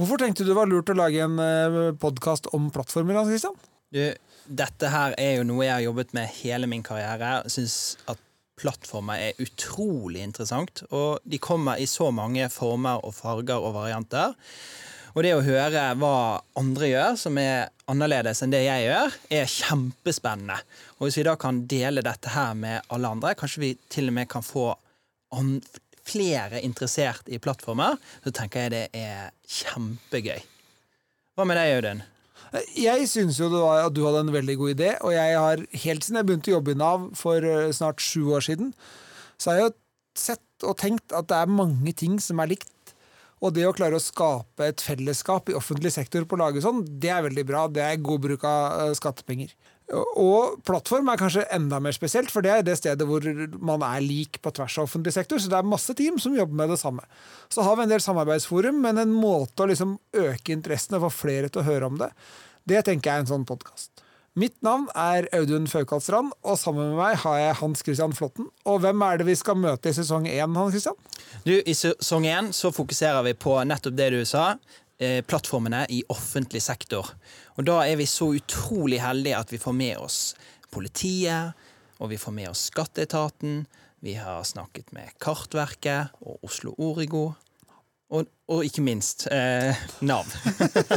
Hvorfor tenkte du det var lurt å lage en podkast om plattformer? Hans Christian? Du, dette her er jo noe jeg har jobbet med hele min karriere. Syns at plattformer er utrolig interessant. Og de kommer i så mange former og farger og varianter. Og det å høre hva andre gjør, som er annerledes enn det jeg gjør, er kjempespennende. Og hvis vi da kan dele dette her med alle andre, kanskje vi til og med kan få flere interessert i plattformer, så tenker jeg det er kjempegøy. Hva med deg, Audun? Jeg syns jo var, at du hadde en veldig god idé, og jeg har helt siden jeg begynte å jobbe i Nav for eh, snart sju år siden, så har jeg jo sett og tenkt at det er mange ting som er likt. Og det å klare å skape et fellesskap i offentlig sektor på laget sånn, det er veldig bra. Det er god bruk av eh, skattepenger. Og plattform er kanskje enda mer spesielt, for det er det stedet hvor man er lik på tvers av offentlig sektor. Så det er masse team som jobber med det samme. Så har vi en del samarbeidsforum, men en måte å liksom øke interessen og få flere til å høre om det, det tenker jeg er en sånn podkast. Mitt navn er Audun Faukalstrand, og sammen med meg har jeg Hans Christian Flåtten. Og hvem er det vi skal møte i sesong én, Hans Christian? Du, I sesong én så fokuserer vi på nettopp det du sa. Eh, plattformene i offentlig sektor. Og da er vi så utrolig heldige at vi får med oss politiet, og vi får med oss skatteetaten. Vi har snakket med Kartverket og Oslo Origo. Og, og ikke minst eh, Nav.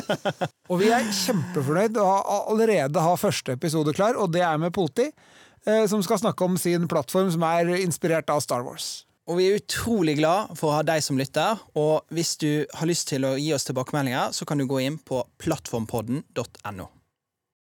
og vi er kjempefornøyd og allerede har første episode klar, og det er med politi, eh, som skal snakke om sin plattform som er inspirert av Star Wars. Og vi er utrolig glad for å ha deg som lytter. Og hvis du har lyst til å gi oss tilbakemeldinger, så kan du gå inn på plattformpodden.no.